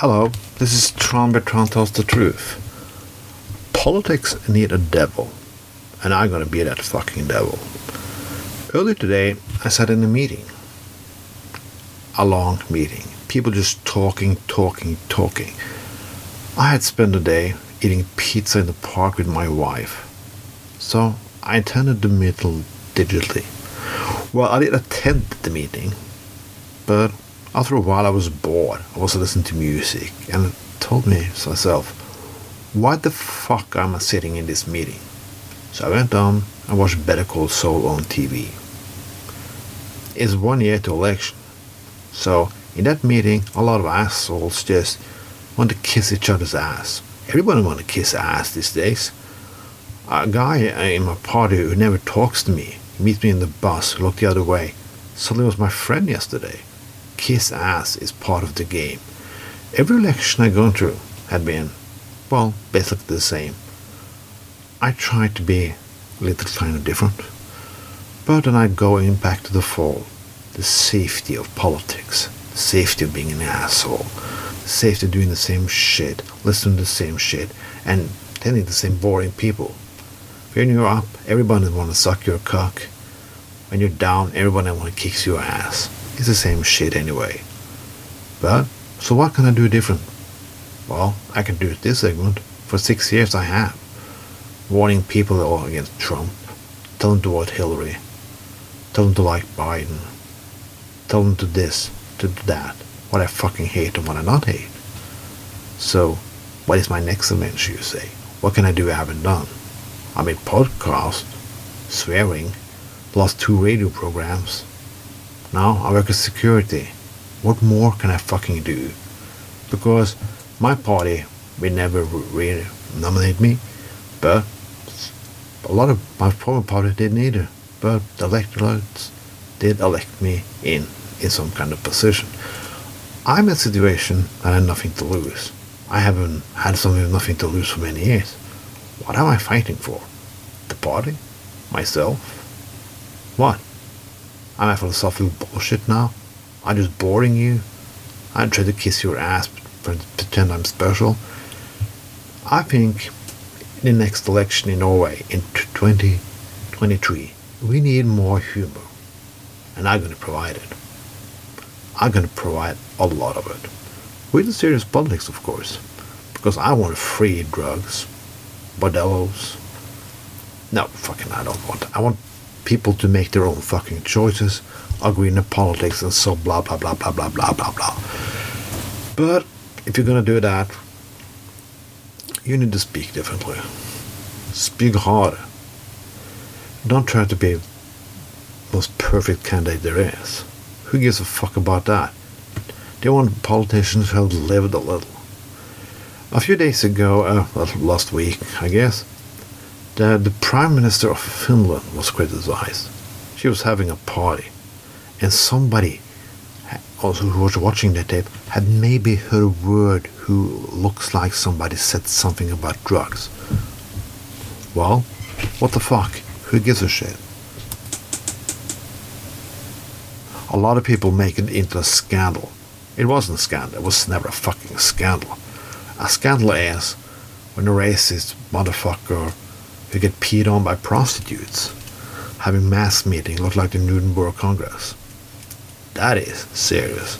Hello, this is Tron Bertrand tells the truth. Politics need a devil, and I'm gonna be that fucking devil. Earlier today, I sat in a meeting. A long meeting. People just talking, talking, talking. I had spent the day eating pizza in the park with my wife. So I attended the meeting digitally. Well, I did attend the meeting, but after a while I was bored. I was listening to music and it told me to myself, why the fuck am I sitting in this meeting? So I went on and watched Better Call Saul on TV. It's one year to election. So in that meeting, a lot of assholes just want to kiss each other's ass. Everybody want to kiss ass these days. A guy in my party who never talks to me, meets me in the bus, looked the other way, suddenly was my friend yesterday. Kiss ass is part of the game. Every election I gone through had been, well, basically the same. I tried to be a little kind of different. But then I'd go in back to the fall. The safety of politics. The safety of being an asshole. The safety of doing the same shit, listening to the same shit, and telling the same boring people. When you're up, everybody wants to suck your cock. When you're down, everybody wants to kick your ass. It's the same shit anyway. But, so what can I do different? Well, I can do this segment. For six years I have. Warning people against Trump. Tell them to vote Hillary. Tell them to like Biden. Tell them to this, to that. What I fucking hate and what I not hate. So, what is my next adventure, you say? What can I do I haven't done? I made podcast, swearing, lost two radio programs. Now I work as security. What more can I fucking do? Because my party will never really nominate me, but a lot of my former party didn't either. But the electorates did elect me in in some kind of position. I'm in a situation that I have nothing to lose. I haven't had something with nothing to lose for many years. What am I fighting for? The party? Myself? What? I'm a philosophical bullshit now? I'm just boring you? I'm trying to kiss your ass for pretend I'm special? I think in the next election in Norway in 2023, we need more humor. And I'm going to provide it. I'm going to provide a lot of it. With the serious politics, of course. Because I want free drugs, bordellos. No, fucking, I don't want. I want people to make their own fucking choices, agree in the politics, and so blah blah blah blah blah blah blah blah. But if you're gonna do that, you need to speak differently. Speak harder. Don't try to be the most perfect candidate there is. Who gives a fuck about that? They want politicians who have lived a little. A few days ago, uh, last week, I guess, the, the Prime Minister of Finland was criticized. She was having a party, and somebody also who was watching the tape had maybe heard a word who looks like somebody said something about drugs. Well, what the fuck? Who gives a shit? A lot of people make it into a scandal. It wasn't a scandal. It was never a fucking scandal. A scandal is when a racist motherfucker who get peed on by prostitutes having mass meeting look like the Nuremberg Congress. That is serious.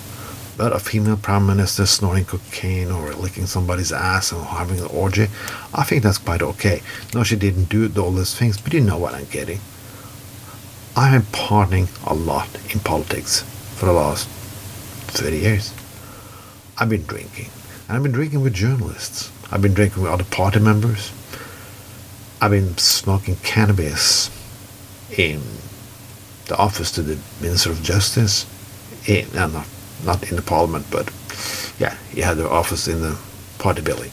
But a female prime minister snorting cocaine or licking somebody's ass and having an orgy, I think that's quite okay. No, she didn't do all those things, but you know what I'm getting. I am pardoning a lot in politics for the last 30 years. I've been drinking. And I've been drinking with journalists. I've been drinking with other party members. I've been smoking cannabis in the office to the Minister of Justice. In, uh, not, not in the Parliament, but yeah, he had the office in the party building.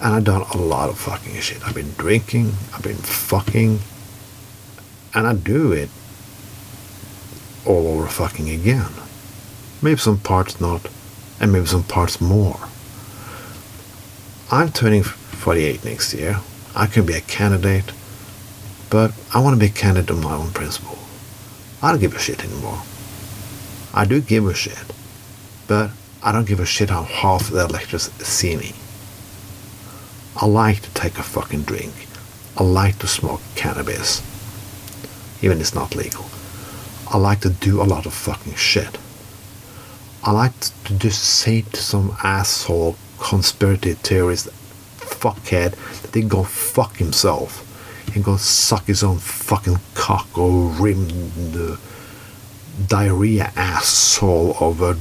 And I've done a lot of fucking shit. I've been drinking, I've been fucking, and I do it all over fucking again. Maybe some parts not, and maybe some parts more. I'm turning 48 next year. I can be a candidate, but I want to be a candidate on my own principle. I don't give a shit anymore. I do give a shit, but I don't give a shit how half the electors see me. I like to take a fucking drink. I like to smoke cannabis. Even if it's not legal. I like to do a lot of fucking shit. I like to just say to some asshole conspiracy theorist fuckhead that he go fuck himself and go suck his own fucking cock or rim the diarrhea asshole of a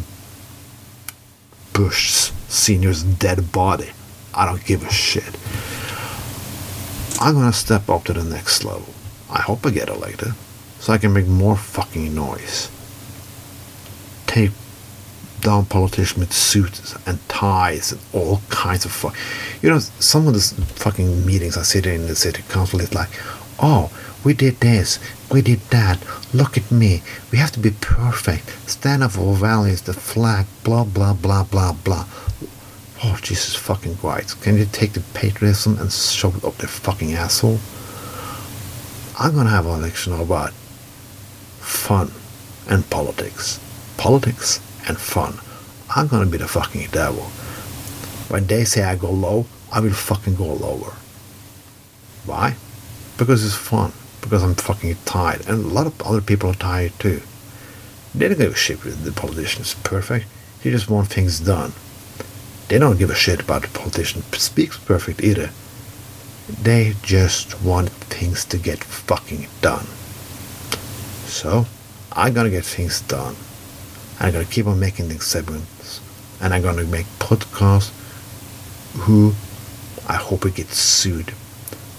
Bush Senior's dead body. I don't give a shit. I'm gonna step up to the next level. I hope I get elected so I can make more fucking noise. Take down politicians with suits and ties and all kinds of fuck. You know, some of the fucking meetings I sit in the city council is like, oh, we did this, we did that. Look at me. We have to be perfect. Stand up for values, the flag, blah blah blah blah blah. Oh Jesus fucking Christ! Can you take the patriotism and shove it up their fucking asshole? I'm gonna have an election about fun and politics. Politics and fun. I'm gonna be the fucking devil. When they say I go low, I will fucking go lower. Why? Because it's fun. Because I'm fucking tired. And a lot of other people are tired too. They don't give a shit with the politicians. Perfect. They just want things done. They don't give a shit about the politician speaks perfect either. They just want things to get fucking done. So, I'm gonna get things done. I'm gonna keep on making these segments. And I'm gonna make podcasts who I hope it gets sued.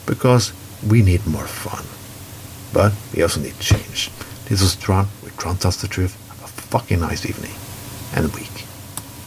Because we need more fun. But we also need change. This was Tron with Tron Tells the Truth. Have a fucking nice evening and week.